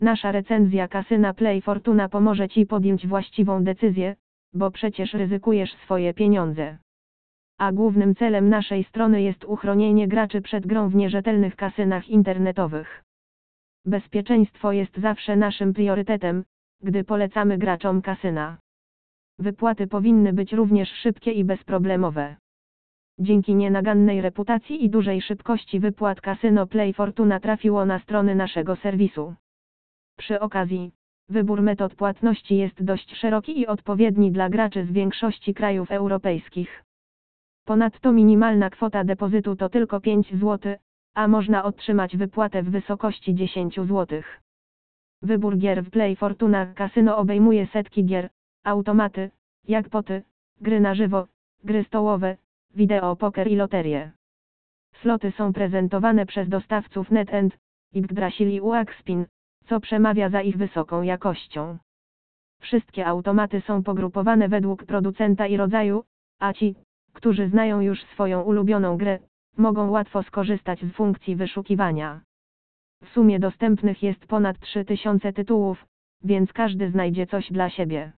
Nasza recenzja kasyna Play Fortuna pomoże Ci podjąć właściwą decyzję, bo przecież ryzykujesz swoje pieniądze. A głównym celem naszej strony jest uchronienie graczy przed grą w nierzetelnych kasynach internetowych. Bezpieczeństwo jest zawsze naszym priorytetem, gdy polecamy graczom kasyna. Wypłaty powinny być również szybkie i bezproblemowe. Dzięki nienagannej reputacji i dużej szybkości wypłat Casino Play Fortuna trafiło na strony naszego serwisu. Przy okazji, wybór metod płatności jest dość szeroki i odpowiedni dla graczy z większości krajów europejskich. Ponadto minimalna kwota depozytu to tylko 5 zł, a można otrzymać wypłatę w wysokości 10 zł. Wybór gier w Play Fortuna Casino obejmuje setki gier, automaty, jackpoty, gry na żywo, gry stołowe, wideo poker i loterie. Sloty są prezentowane przez dostawców NetEnt, Yggdrasil i Uaxpin, co przemawia za ich wysoką jakością. Wszystkie automaty są pogrupowane według producenta i rodzaju, a ci, którzy znają już swoją ulubioną grę, mogą łatwo skorzystać z funkcji wyszukiwania. W sumie dostępnych jest ponad 3000 tytułów, więc każdy znajdzie coś dla siebie.